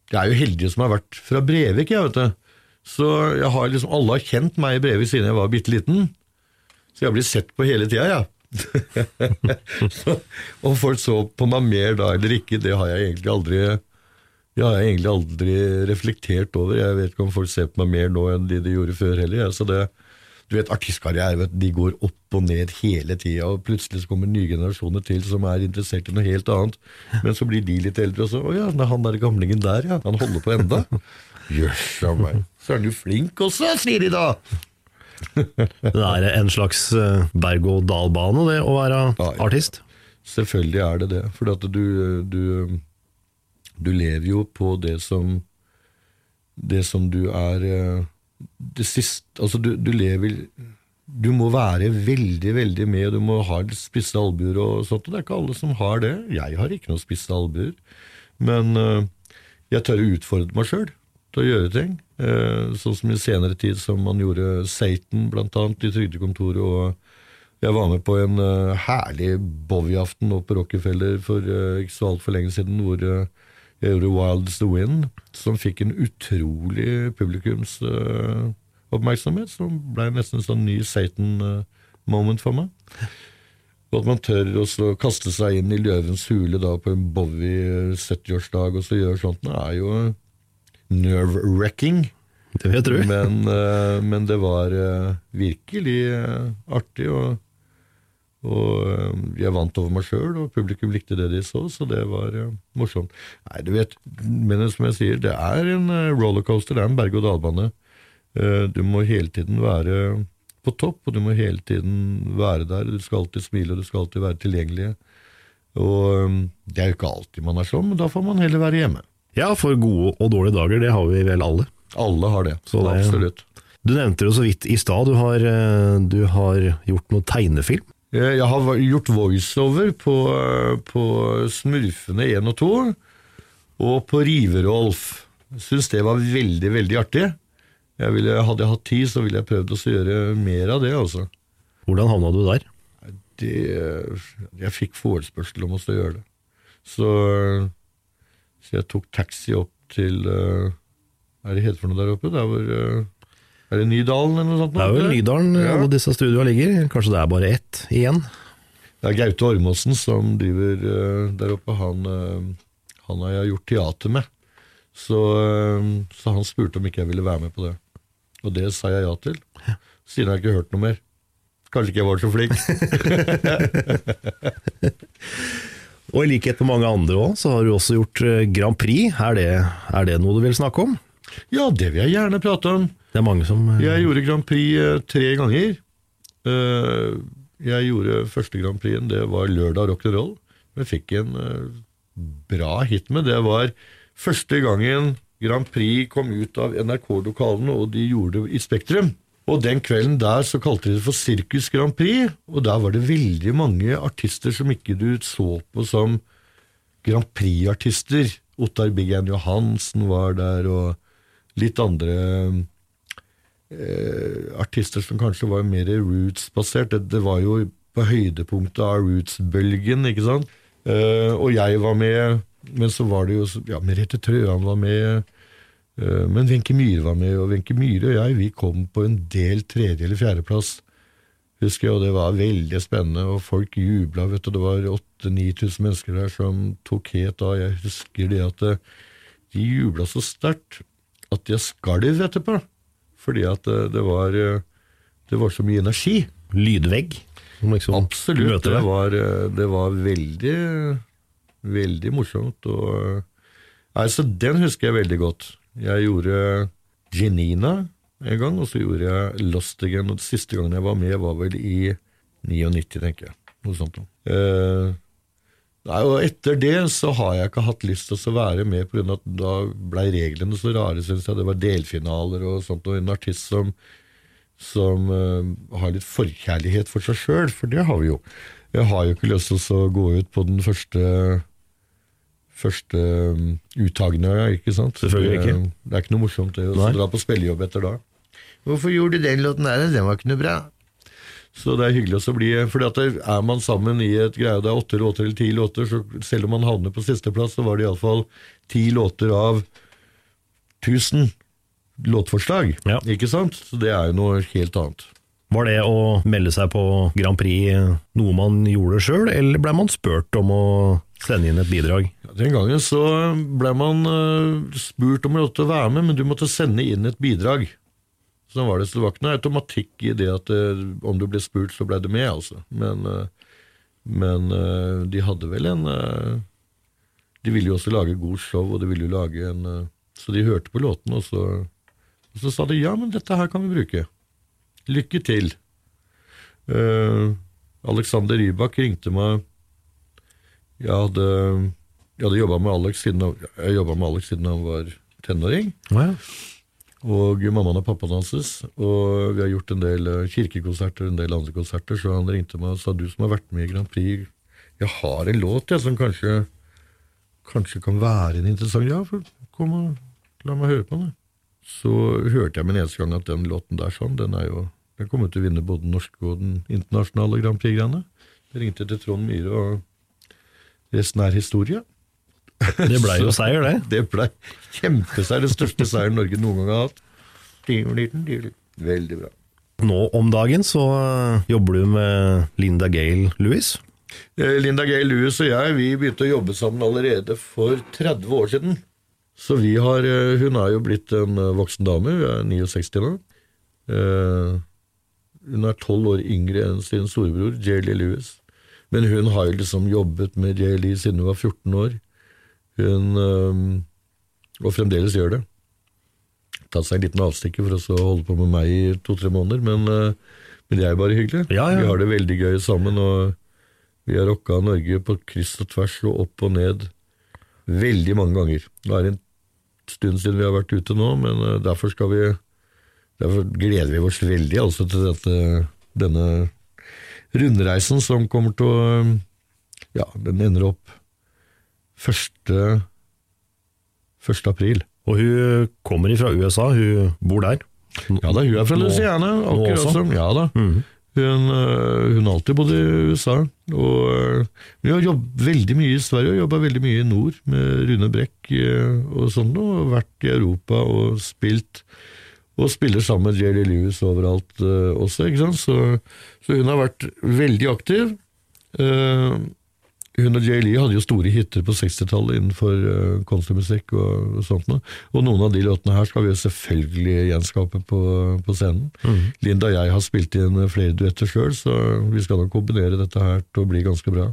Jeg er jo heldig som har vært fra Brevik, jeg, vet du. Så jeg har liksom, alle har kjent meg i Brevik siden jeg var bitte liten. Så jeg blitt sett på hele tida, jeg. Ja. Om folk så på meg mer da eller ikke, det har jeg egentlig aldri det har jeg egentlig aldri reflektert over. Jeg vet ikke om folk ser på meg mer nå enn de de gjorde før heller. Ja. Så det, du vet, Artistkarriere vet, de går opp og ned hele tida, og plutselig så kommer nye generasjoner til som er interessert i noe helt annet. Men så blir de litt eldre, og så Å ja, er han der gamlingen der, ja. Han holder på enda. Jøss a meg. Så er han jo flink også, sier de da! Det er en slags eh, berg-og-dal-bane, det å være Ja, ja. artist. Selvfølgelig er det det. For at du, du, du lever jo på det som Det som du er eh, Det siste Altså, du, du lever Du må være veldig, veldig med, du må ha spisse albuer og sånt. Og det er ikke alle som har det. Jeg har ikke noen spisse albuer. Men eh, jeg tør å utfordre meg sjøl til å gjøre ting. Sånn som i senere tid, som man gjorde Satan, blant annet, i Trygdekontoret. og jeg var med på en eh, herlig Bowie-aften på Rockefeller for eh, ikke så altfor lenge siden, hvor jeg gjorde Wild's the Wind, som fikk en utrolig publikumsoppmerksomhet, som ble nesten en sånn ny Satan-moment for meg. Og at man tør å kaste seg inn i løvens hule da på en Bowie 70-årsdag og så gjøre sånt, det er jo nerve-wrecking. Det vil jeg tro. Men, eh, men det var eh, virkelig eh, artig, og, og jeg vant over meg sjøl, og publikum likte det de så, så det var morsomt. Nei, du vet, men som jeg sier, det er en rollercoaster, det er en berg-og-dal-bane. Du må hele tiden være på topp, og du må hele tiden være der. Du skal alltid smile, og du skal alltid være tilgjengelig. Og det er jo ikke alltid man er sånn, men da får man heller være hjemme. Ja, for gode og dårlige dager, det har vi vel alle. Alle har det, Så det- absolutt. Du nevnte jo så vidt i stad, du, har, eh, du har gjort noe tegnefilm. Eh, Jeg har gjort voiceover på, på Smurfene 1 og 2, og på Riverolf. Syns det var veldig, veldig artig. Jeg ville, hadde jeg hatt tid, så ville jeg prøvd å gjøre mer av det. Altså. Hvordan havna du der? Det, jeg fikk forespørsel om å gjøre det. Så, så jeg tok taxi opp til uh, Hva er det heter for noe der oppe? Der hvor, uh, er det Nydalen eller noe sånt? Det er vel Nydalen Ja. alle disse studioene ligger. Kanskje det er bare ett igjen? Det er Gaute Ormåsen som driver uh, der oppe. Han, eh, han har jeg gjort teater med. Så, eh, så han spurte om ikke jeg ville være med på det. Og det sa jeg ja til. Siden har jeg ikke hørt noe mer. Kanskje ikke jeg var så flink. Og i likhet med mange andre òg, så har du også gjort eh, Grand Prix. Er det, er det noe du vil snakke om? ja, det vil jeg gjerne prate om. Det er mange som eh, Jeg gjorde Grand Prix eh, tre ganger. Jeg gjorde første Grand Prix, det var lørdag rock and roll. Jeg fikk en bra hit med. Det var første gangen Grand Prix kom ut av NRK-lokalene, og de gjorde det i Spektrum. Og den kvelden der så kalte de det for Sirkus Grand Prix, og der var det veldig mange artister som ikke du så på som Grand Prix-artister. Ottar Big-N Johansen var der, og litt andre eh, artister som kanskje var mer roots-basert. Det, det var jo på høydepunktet av roots-bølgen, ikke sant? Eh, og jeg var med, men så var det jo ja, Merete Trøan var med, men Wenche Myhre var med, og Wenche Myhre og jeg vi kom på en del tredje- eller fjerdeplass. Husker jeg, og det var veldig spennende, og folk jubla. vet du, Det var 8000-9000 mennesker der som tok helt av. Jeg husker det at de jubla så sterkt at jeg skalv etterpå. Fordi at det, det, var, eh, det var så mye energi. Lydvegg? som Liksom Absolutt. Det var, eh, det var veldig, veldig morsomt. Og, eh, nei, så den husker jeg veldig godt. Jeg gjorde Genina en gang, og så gjorde jeg Lost Again. Og siste gangen jeg var med, var vel i 99, tenker jeg. Noe sånt. noe. Eh, nei, og etter det så har jeg ikke hatt lyst til å være med, på grunn av at da blei reglene så rare, syns jeg. Det var delfinaler og sånt, og en artist som som eh, har litt forkjærlighet for seg sjøl, for det har vi jo. Jeg har jo ikke lyst til å gå ut på den første første uttagene, ikke sant? Selvfølgelig ikke. Det, det er ikke noe morsomt det å dra på spillejobb etter da. Hvorfor gjorde du den låten der? Den var ikke noe bra. Så det er hyggelig å bli For er man sammen i et greie det er åtte låter eller ti låter, så selv om man havner på sisteplass, så var det iallfall ti låter av tusen låtforslag. Ja. Ikke sant? Så det er jo noe helt annet. Var det å melde seg på Grand Prix noe man gjorde sjøl, eller ble man spurt om å sende inn et bidrag? Den gangen så ble man eh, spurt om å være med, men du måtte sende inn et bidrag. Så var det, så det var ikke noe automatikk i det at eh, om du ble spurt, så ble du med, altså. Men, eh, men de hadde vel en De ville jo også lage god show, og de ville jo lage en Så de hørte på låten, og og så sa de ja, men dette her kan vi bruke. Lykke til. Uh, Alexander Rybak ringte meg Jeg hadde, jeg hadde jobba med Alex siden jeg med Alex siden han var tenåring. Og mammaen og pappaen hans. Og vi har gjort en del eh, kirkekonserter en del andre konserter, så han ringte meg og sa du som har vært med i Grand Prix, jeg har en låt jeg, som kanskje, kanskje kan være en interessant Ja, for kom og la meg høre på den. Så hørte jeg med en eneste gang at den låten der sånn, den er jo den kommer til å vinne både den norske og den internasjonale Grand Prix-greiene. Jeg ringte til Trond Myhre, og resten er historie. Det blei jo seier, det. Det blei kjempeseier, den største seieren Norge noen gang har hatt. Veldig bra. Nå om dagen så øh, jobber du med Linda Gale Lewis. Eh, Linda Gale Lewis og jeg vi begynte å jobbe sammen allerede for 30 år siden. Så vi har, eh, Hun er jo blitt en eh, voksen dame, hun er 69 nå. Eh, Hun er 12 år yngre enn sin storebror, J.L. Lewis. Men hun har jo liksom jobbet med J.L. siden hun var 14 år. Hun, og fremdeles gjør det. Tatt seg en liten avstikker for å holde på med meg i to-tre måneder, men, eh, men det er jo bare hyggelig. Ja, ja. Vi har det veldig gøy sammen, og vi har rocka Norge på kryss og tvers og opp og ned veldig mange ganger. Det er en stund siden vi har vært ute nå, men eh, derfor skal vi Derfor gleder vi oss veldig altså til dette, denne rundreisen som kommer til å Ja, den ender opp 1. 1. april. Og hun kommer fra USA, hun bor der. Ja da, hun er fra Louisiana, akkurat som Ja da. Hun, øh, hun har alltid bodd i USA, og hun har jobbet veldig mye i Sverige og jobba veldig mye i nord med Rune Brekk øh, og sånn, og vært i Europa og spilt. Og spiller sammen med Jerry Lewis overalt også, ikke sant. Så, så hun har vært veldig aktiv. Eh, hun og Jay Lee hadde jo store hiter på 60-tallet innenfor uh, countrymusikk og, og sånt noe. Og noen av de låtene her skal vi jo selvfølgelig gjenskape på, på scenen. Linda og jeg har spilt inn eh, flere duetter sjøl, så vi skal nok kombinere dette her til å bli ganske bra.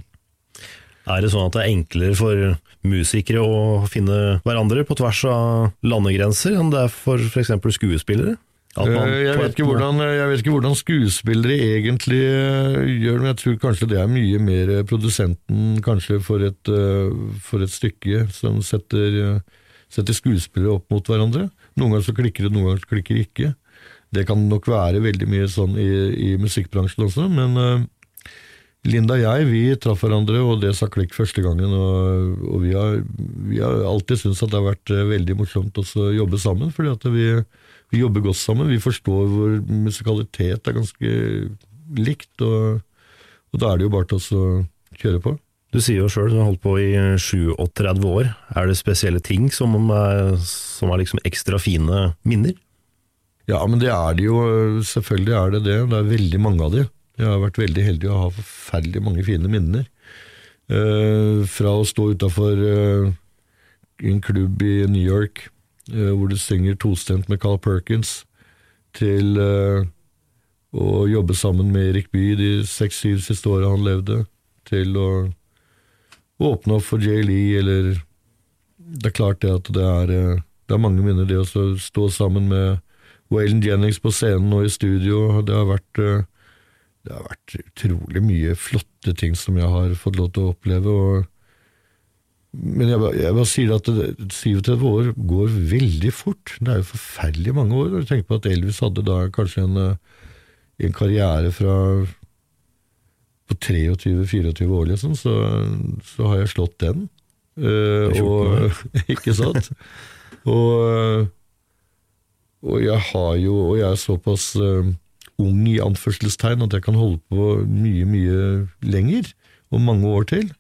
Er det sånn at det er enklere for musikere å finne hverandre på tvers av landegrenser enn det er for f.eks. skuespillere? Eh, Jeg vet, ikke hvordan, jeg vet ikke hvordan skuespillere egentlig eh, gjør det, men jeg tror kanskje det er mye mer produsenten kanskje for et, eh, for et stykke som setter, eh, setter skuespillere opp mot hverandre. Noen ganger så klikker det, noen ganger så klikker det ikke. Det kan nok være veldig mye sånn i, i musikkbransjen også, men eh, Linda og jeg vi traff hverandre, og det sa klikk første gangen. Og, og vi, har, vi har alltid syntes at det har vært eh, veldig morsomt å jobbe sammen, fordi at vi, vi jobber godt sammen. Vi forstår vår musikalitet er ganske likt, og, og da er det jo bare til å kjøre på. Du sier jo sjøl du har holdt på i 37 år. Er det spesielle ting som er, som er liksom ekstra fine minner? Ja, men det er det jo. Selvfølgelig er det det. Det er veldig mange av de. Jeg har vært veldig heldig å ha forferdelig mange fine minner. Eh, fra å stå utafor en klubb i New York eh, hvor du synger tostemt med Carl Perkins, til eh, å jobbe sammen med Erik Bye de seks-syv siste åra han levde, til å åpne opp for Jay Lee, eller Det er klart det at det er, eh, det er mange minner, det å stå sammen med Waylon Jennings på scenen og i studio. Det har vært eh, det har vært utrolig mye flotte ting som jeg har fått lov til å oppleve. og men jeg, jeg bare sier at det- 37 år går veldig fort. Det er jo forferdelig mange år. Du tenker på at Elvis hadde da kanskje en, eh, en karriere fra på 23-24 år, liksom, så, så har jeg slått den. Eh, og, ikke sant? Og, og jeg har jo Og jeg er såpass eh, ung i anførselstegn at jeg kan holde på mye, mye lenger, og mange år til.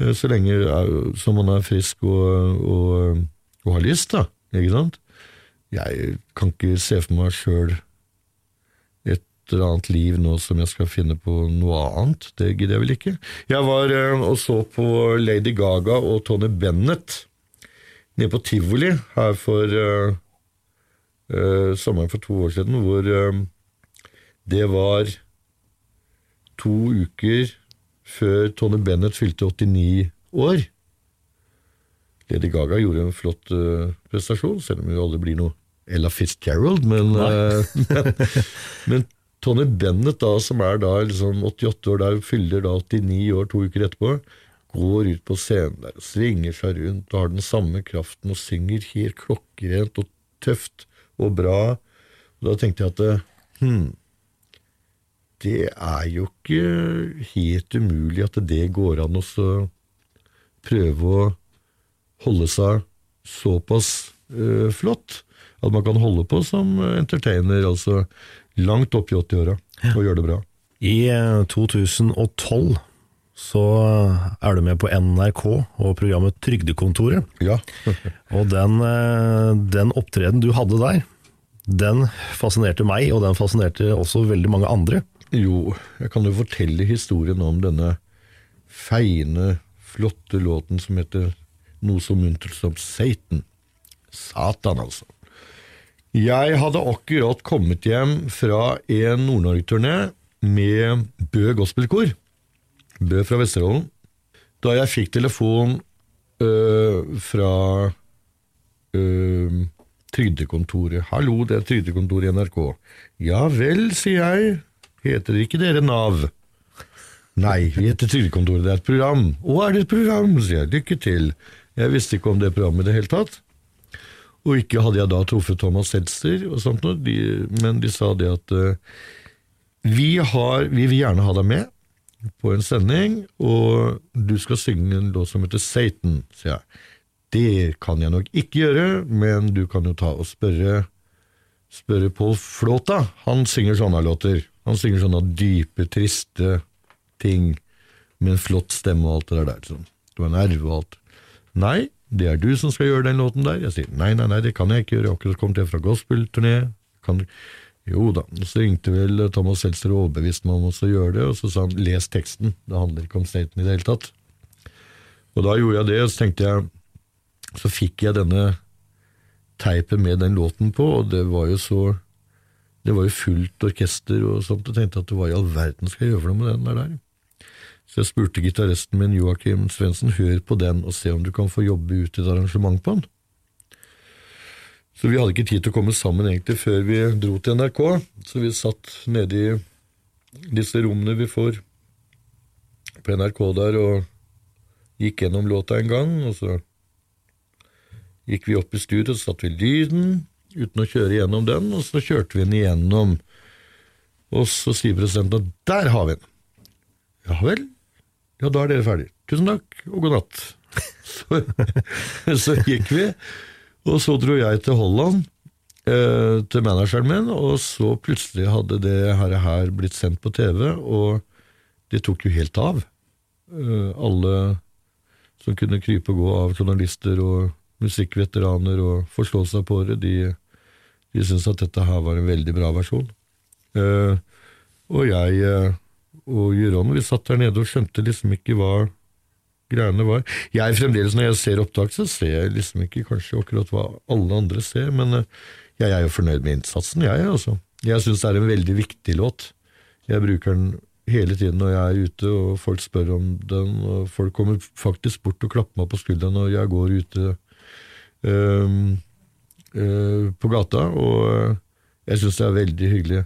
Eh, Så lenge er- som man er frisk og, og, og har lyst, da. Ikke sant? Jeg kan ikke se for meg sjøl et eller annet liv nå som jeg skal finne på noe annet. Det gidder jeg vel ikke. Jeg var eh, og så på Lady Gaga og Tony Bennett nede på tivoli her for uh, uh, sommeren for to år siden, hvor uh, det var to uker før Tony Bennett fylte 89 år. Lady Gaga gjorde en flott uh, prestasjon, selv om hun aldri blir noe Ella Fitzgerald, men, uh, men, Tony Bennett, da, som er da liksom 88 år, der fyller da 89 år to uker etterpå, går ut på scenen der og svinger seg rundt og har den samme kraften og synger helt klokkerent og tøft og bra. Og da tenkte jeg at eh, hmm, det er jo ikke helt umulig at det går an å prøve å holde seg såpass øh, flott at man kan holde på som entertainer, altså langt opp i 80-åra, og gjøre det bra. I eh, 2012 så er du med på NRK og programmet Trygdekontoret. Ja. Og den, eh, den opptreden du hadde der, den fascinerte meg, og den fascinerte også veldig mange andre. Jo, jeg kan jo fortelle historien om denne feine, flotte låten som heter noe så muntert som Satan. Satan, altså. Jeg hadde akkurat kommet hjem fra en Nord-Norge-turné med Bø Gospelkor. Bø fra Vesterålen. Da jeg fikk telefon øh, fra øh, Trygdekontoret. 'Hallo, det er Trygdekontoret i NRK.' 'Ja vel', sier jeg. 'Heter ikke dere Nav?' 'Nei, vi heter Trygdekontoret, det er et program.' 'Å, er det et program?' sier jeg. 'Lykke til.' Jeg visste ikke om det programmet i det hele tatt. Og ikke hadde jeg da truffet Thomas Seltzer, og sånt noe, de, men de sa det at uh, vi, har, vi vil gjerne ha deg med på en sending, og du skal synge en låt som heter Satan, sier jeg. Det kan jeg nok ikke gjøre, men du kan jo ta og spørre spørre Pål Flåta. Han synger sånne låter. Han synger sånne dype, triste ting med en flott stemme og alt det der. Sånn. Det var nerve og alt. Nei, det er du som skal gjøre den låten der. Jeg sier nei, nei, nei, det kan jeg ikke gjøre. Jeg har akkurat kommet hjem fra gospelturné. Kan... Jo da. Så ringte vel Thomas Seltzer og overbeviste meg om å gjøre det, og så sa han les teksten. Det handler ikke om Staten i det hele tatt. Og da gjorde jeg det, og så tenkte jeg Så fikk jeg denne teipen med den låten på, og det var jo så Det var jo fullt orkester og sånt, og tenkte at hva i all verden skal jeg gjøre for noe med den der? der? Så jeg spurte gitaristen min Joakim Svendsen, hør på den og se om du kan få jobbe ut et arrangement på den. Så vi hadde ikke tid til å komme sammen egentlig før vi dro til NRK, så vi satt nede i disse rommene vi får på NRK der og gikk gjennom låta en gang, og så gikk vi opp i studio, så satte vi lyden uten å kjøre gjennom den, og så kjørte vi den igjennom. Og så sier presidenten at der har vi den. Ja vel, ja da er dere ferdige. Tusen takk, og god natt. Så, så gikk vi, og så dro jeg til Holland, eh, til manageren min, og så plutselig hadde det her, her blitt sendt på TV, og det tok jo helt av. Eh, alle som kunne krype og gå av journalister og musikkveteraner og forstå seg på det, de, de syntes at dette her var en veldig bra versjon. Eh, og jeg eh, og Jørgen, vi satt der nede og skjønte liksom ikke hva greiene var. Jeg fremdeles, når jeg ser opptak, så ser jeg liksom ikke kanskje akkurat hva alle andre ser, men eh, jeg er jo fornøyd med innsatsen, jeg, altså. Jeg syns det er en veldig viktig låt. Jeg bruker den hele tiden når jeg er ute, og folk spør om den, og folk kommer faktisk bort og klapper meg på skulderen når jeg går ute øh, på gata, og jeg syns det er veldig hyggelig.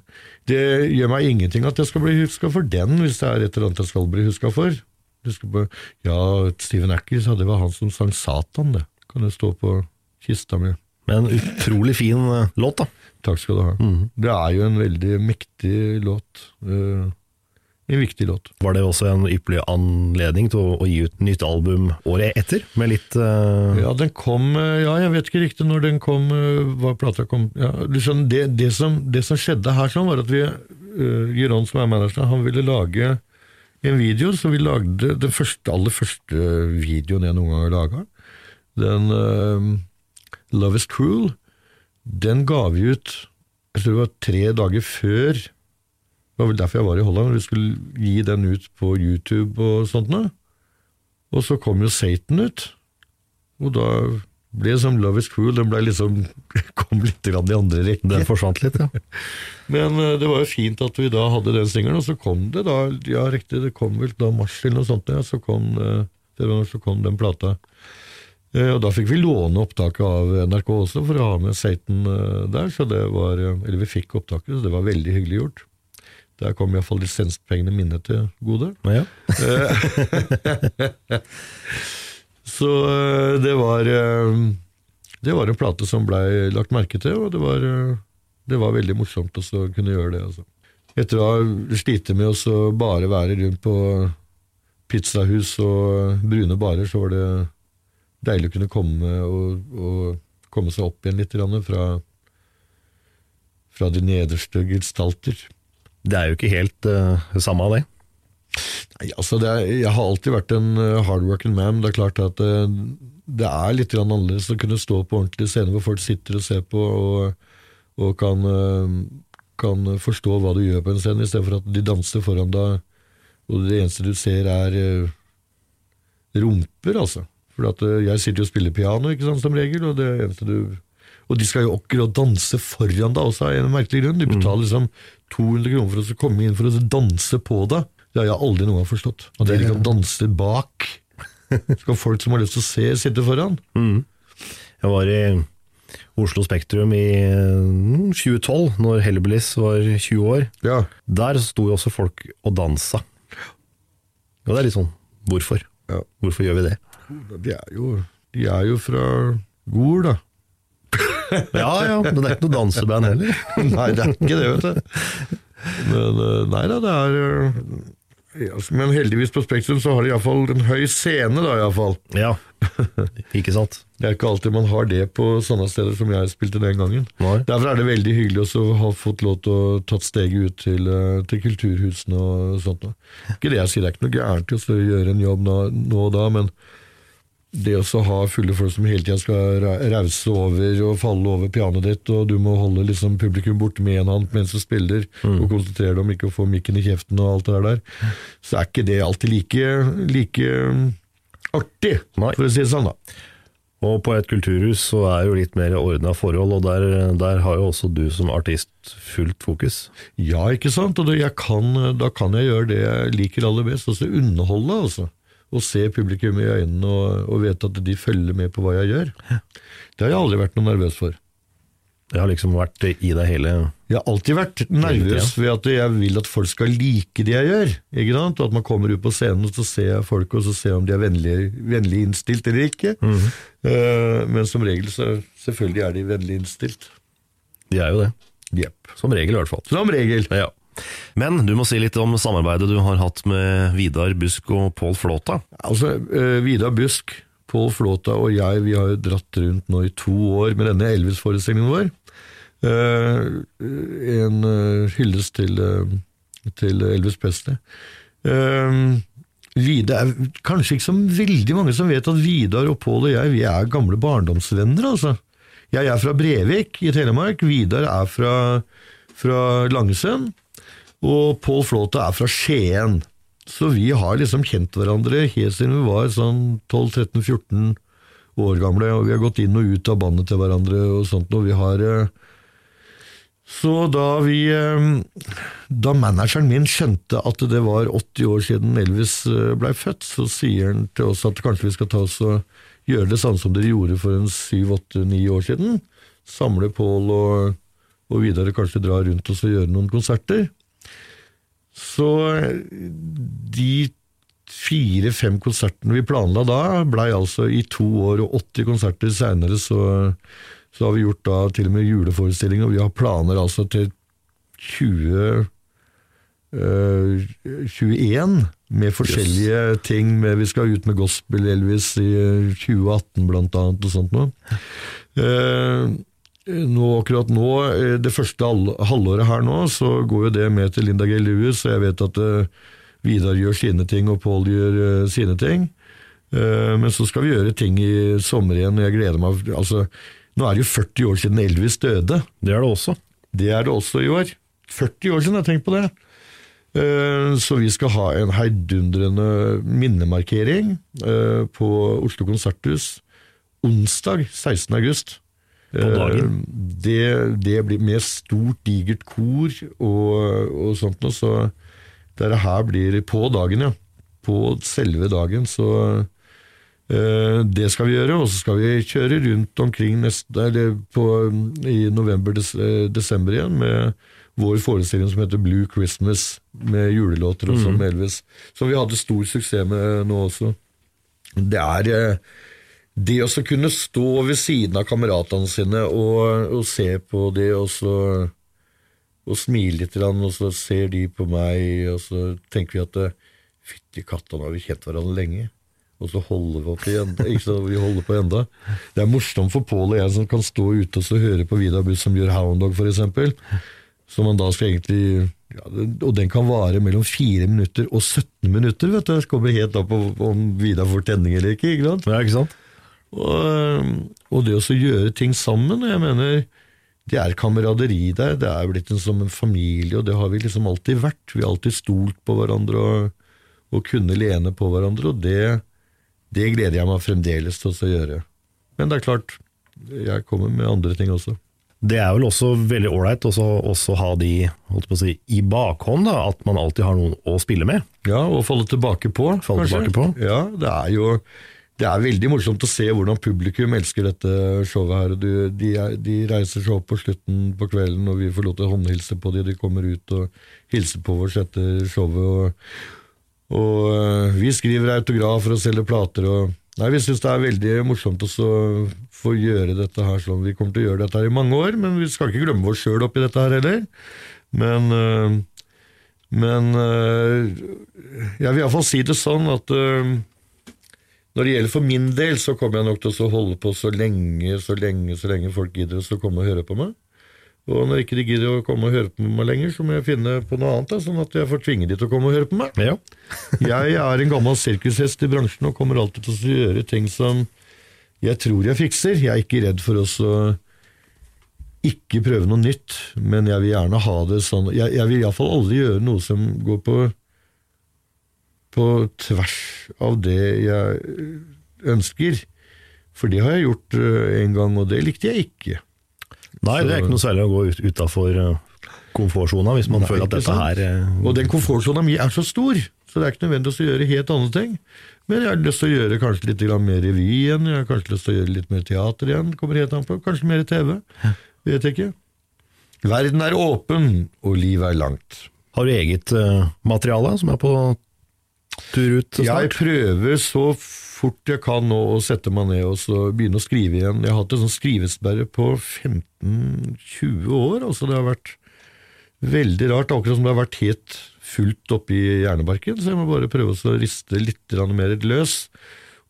Det gjør meg ingenting at jeg skal bli huska for den, hvis det er et eller annet jeg skal bli huska for. På, ja, Steven Acker sa det var han som sang Satan, det. Kan det stå på kista mi. Men en utrolig fin eh, låt, da. Takk skal du ha. Det er jo en veldig mektig låt. eh, en viktig låt. Var det også en ypperlig anledning til å, å gi ut nytt album året etter, med litt uh... Ja, den kom eh, Ja, jeg vet ikke riktig når den kom, eh, hva plata kom ja, liksom det, det, som, det som skjedde her, sånn var at vi uh, Giron, som er manageren, han ville lage en video, så vi lagde den første, aller første videoen jeg noen gang har laga. Den uh, Love Is Cruel, den ga vi ut jeg tror det var tre dager før Det var vel derfor jeg var i Holland. Vi skulle gi den ut på YouTube og sånt noe. Og så kom jo Satan ut. Og da ble det som Love Is Cruel, den liksom kom litt grann i andre rekke. Den forsvant litt, ja. Men eh, det var jo fint at vi da hadde den singelen, og så kom det da, ja riktig, det kom vel da mars eller noe sånt, ja, så kom, eh, så kom den plata. Eh, Og da fikk vi låne opptaket av NRK også, for å ha med Satan der, så det var, eller vi fikk opptaket, så det var veldig hyggelig gjort. Der kom iallfall lisenspengene mine til gode. ja. Så eh, det var eh, Det var en plate som blei lagt merke til, og det var, eh, det var veldig morsomt å kunne gjøre det. Altså. Etter å ha slitt med å bare være rundt på pizzahus og brune barer, så var det deilig å kunne komme og, og komme seg opp igjen litt fra, fra de nederste gestalter. Det er jo ikke helt uh, samme av det. Nei, altså det er, Jeg har alltid vært en uh, hardworking man. Det er klart at det, det er litt annerledes å kunne stå på ordentlige scener hvor folk sitter og ser på og, og kan, kan forstå hva du gjør på en scene, i stedet for at de danser foran deg, og det eneste du ser er rumper, altså. For jeg sitter jo og spiller piano ikke sant, som regel, og det eneste du og de skal jo akkurat danse foran deg også, av en merkelig grunn. De betaler liksom 200 kroner for å komme inn for å danse på deg. Det har jeg aldri noen gang forstått. At de kan danse bak. Skal folk som har lyst til å se, sitte foran? Jeg var i Oslo Spektrum i mm, 2012, når Hellbillies var 20 år. Ja. Der sto jo også folk og dansa. Og det er litt sånn, hvorfor? Ja. Hvorfor gjør vi det? De er jo, de er jo fra Gol, da. Ja ja, men det er ikke noe danseband heller. Nei, det er ikke det, vet du. Men eh, nei da, det er eh, Men heldigvis på Spektrum så har de iallfall en høy scene, da iallfall. Ja, ikke sant? Det er ikke alltid man har det på sånne steder som jeg spilte den gangen. Nei. Derfor er det veldig hyggelig også å ha fått lov til å tatt steget ut til, eh, til kulturhusene og sånt. Ikke det jeg sier, det er ikke noe gærent i å gjøre en jobb nå, nå og da, men det å ha fulle folk som hele tida skal rause over og falle over pianoet ditt, og du må holde liksom publikum borte med én hånd mens du spiller, og konsentrere deg om ikke å få mikken i kjeften og alt det der, så er ikke det alltid like, like mm, artig, Nei. for å si det sånn, da. Og på et kulturhus så er det jo litt mer ordna forhold, og der, der har jo også du som artist fullt fokus. Ja, ikke sant? Og det, jeg kan, da kan jeg gjøre det jeg liker aller best, altså underholde, altså. Og se publikum i øynene og, og vite at de følger med på hva jeg gjør. Det har jeg aldri vært noe nervøs for. Det har liksom vært i deg hele Jeg har alltid vært nervøs ved at jeg vil at folk skal like det jeg gjør. Ikke sant? Og at man kommer ut på scenen og så ser jeg folk, og så ser jeg om de er vennlig, vennlig innstilt eller ikke. Eh, men som regel så selvfølgelig er de vennlig innstilt. De er jo det. Yep. Som regel, i hvert fall. Som regel. Ja. Men du må si litt om samarbeidet du har hatt med Vidar Busk og Pål Flåta. Altså, eh, Vidar Busk, Pål Flåta og jeg, vi har jo dratt rundt nå i to år med denne Elvis-forestillingen vår. Eh, en eh, hyllest til, til Elvis Presley. Vidar kanskje ikke så veldig mange som vet at Vidar og Pål og jeg, vi er gamle barndomsvenner, altså. Jeg er fra Brevik i Telemark, Vidar er fra, fra Langesund, og Pål Flåta er fra Skien. Så vi har liksom kjent hverandre helt siden vi var sånn 12-13-14 år gamle, og vi har gått inn og ut av bandet til hverandre og sånt, og vi har eh, Så da vi eh, Da manageren min skjønte at det var 80 år siden Elvis eh, blei født, så sier han til oss at kanskje vi skal ta oss og gjøre det samme som dere gjorde for en 7-8-9 år siden. Samle Pål og, og Vidar kanskje dra rundt oss og gjøre noen konserter. Så de fire-fem konsertene vi planla da, blei altså i to år, og 80 konserter seinere så, så har vi gjort da til og med juleforestillinger, og vi har planer altså til 20 øh, 21 med forskjellige ting. Med, vi skal ut med Gospel Elvis i 2018 blant annet, og sånt noe. Eh, nå, akkurat nå, eh, det første halvåret her nå, så går jo det med til Linda G. Lewis, og jeg vet at eh, Vidar gjør sine ting, og Pål gjør eh, sine ting. Men så skal vi gjøre ting i sommer igjen, og jeg gleder meg. Altså, nå er det jo 40 år siden Elvis døde. Det er det også. Det er det også i år. 40 år siden, jeg tenkt på det. Så vi skal ha en heidundrende minnemarkering på Oslo konserthus onsdag 16. august. På dagen? Eh, Det, det blir med stort, digert kor og, og sånt noe, så dette her blir på dagen, ja. På selve dagen, så uh, det skal vi gjøre, og så skal vi kjøre rundt omkring neste, eller på, i november-desember igjen med vår forestilling som heter Blue Christmas, med julelåter og sånn med Elvis. Som vi hadde stor suksess med nå også. Det er eh, det å kunne stå ved siden av kameratene sine og, og se på det, og så og smile litt, og så ser de på meg, og så tenker vi at fytti katta, nå har vi kjent hverandre lenge. Og så holder vi, opp ikke så vi holder på enda. Det er morsomt for Pål og jeg som kan stå ute og så høre på Vidar Buss som gjør Hound Dog, eksempel. Som man da skal egentlig ja, Og den kan vare mellom 4 minutter og 17 minutter, vet du. Det kommer helt an på om Vidar får tenning eller ikke. ikke sant? Ja, ikke sant? Og, og det å gjøre ting sammen, jeg mener det er kameraderi der, det er blitt en, som en familie, og det har vi liksom alltid vært. Vi har alltid stolt på hverandre og, og kunne lene på hverandre, og det, det gleder jeg meg fremdeles til å gjøre. Men det er klart, jeg kommer med andre ting også. Det er vel også veldig ålreit å ha de holdt på å si, i bakhånd, da, at man alltid har noen å spille med. Ja, og falle tilbake på. Falle tilbake på. Ja, det er jo det er veldig morsomt å se hvordan publikum elsker dette showet her. De, de, de reiser seg opp på slutten på kvelden, og vi får lov til å håndhilse på dem. De kommer ut og hilser på oss etter showet. Og, og øh, vi skriver autografer og selger plater. Og, nei, Vi syns det er veldig morsomt å få gjøre dette her sånn. Vi kommer til å gjøre dette her i mange år, men vi skal ikke glemme oss sjøl oppi dette her heller. Men øh, men jeg vil iallfall si det sånn at øh, når det gjelder for min del, så kommer jeg nok til å holde på så lenge, så lenge, så lenge folk gidder å komme og høre på meg. Og når ikke de gidder å komme og høre på meg lenger, så må jeg finne på noe annet, da, sånn at jeg får tvinge de til å komme og høre på meg. Ja. Jeg er en gammel sirkushest i bransjen og kommer alltid til å gjøre ting som jeg tror jeg fikser. Jeg er ikke redd for å ikke prøve noe nytt, men jeg vil gjerne ha det sånn Jeg, jeg vil iallfall aldri gjøre noe som går på på tvers av det jeg ønsker. For det har jeg gjort øh, en gang, og det likte jeg ikke. Nei, det er ikke noe særlig å gå ut, utafor komfortsona hvis man Nei, føler at dette sant? her eh, Og den komfortsona mi er så stor, så det er ikke nødvendig å gjøre helt andre ting. Men jeg har lyst til å gjøre kanskje litt mer revy igjen, jeg har kanskje lyst til å gjøre litt mer teater igjen, kommer helt an på. Kanskje mer TV. Vet ikke. Verden er åpen, og livet er langt. Har du eget eh, materiale som er på tur ut Jeg prøver så fort jeg kan nå å sette meg ned og så begynne å skrive igjen. Jeg har hatt en sånn skrivesperre på 15-20 år. altså Det har vært veldig rart, akkurat som det har vært helt fullt oppi hjernebarken. Så jeg må bare prøve å riste litt mer løs,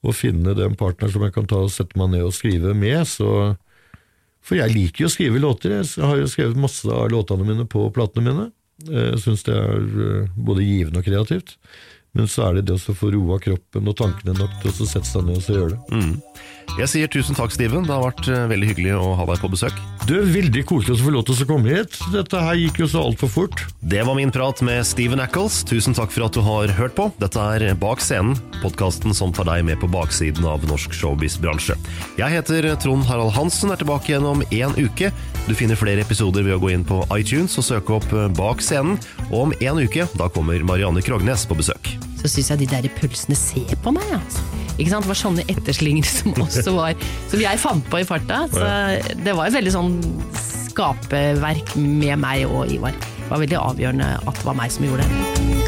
og finne den partner som jeg kan ta og sette meg ned og skrive med. så... For jeg liker jo å skrive låter. Jeg har jo skrevet masse av låtene mine på platene mine. Jeg syns det er eh, både givende og kreativt. Men så er det det å få roa kroppen og tankene nok til å sette seg ned og så gjøre det. Jeg sier tusen takk, Steven. Det har vært eh, veldig hyggelig å ha deg på besøk. Du, Veldig koselig å få lov til å komme hit. Dette her gikk jo så altfor fort. Det var min prat med Steven Ackles. Tusen takk for at du har hørt på. Dette er Bak scenen, podkasten som tar deg med på baksiden av norsk showbiz-bransje. Jeg heter Trond Harald Hansen, er tilbake igjen om én uke. Du finner flere episoder ved å gå inn på iTunes og søke opp Bak scenen. Og om en uke, da kommer Marianne Krognes på besøk. Så syns jeg de der pølsene ser på meg, altså. Ikke sant? Det var sånne etterslinger som også var Som jeg fant på i farta. Så det var et veldig sånn skaperverk med meg og Ivar. Det var veldig avgjørende at det var meg som gjorde det.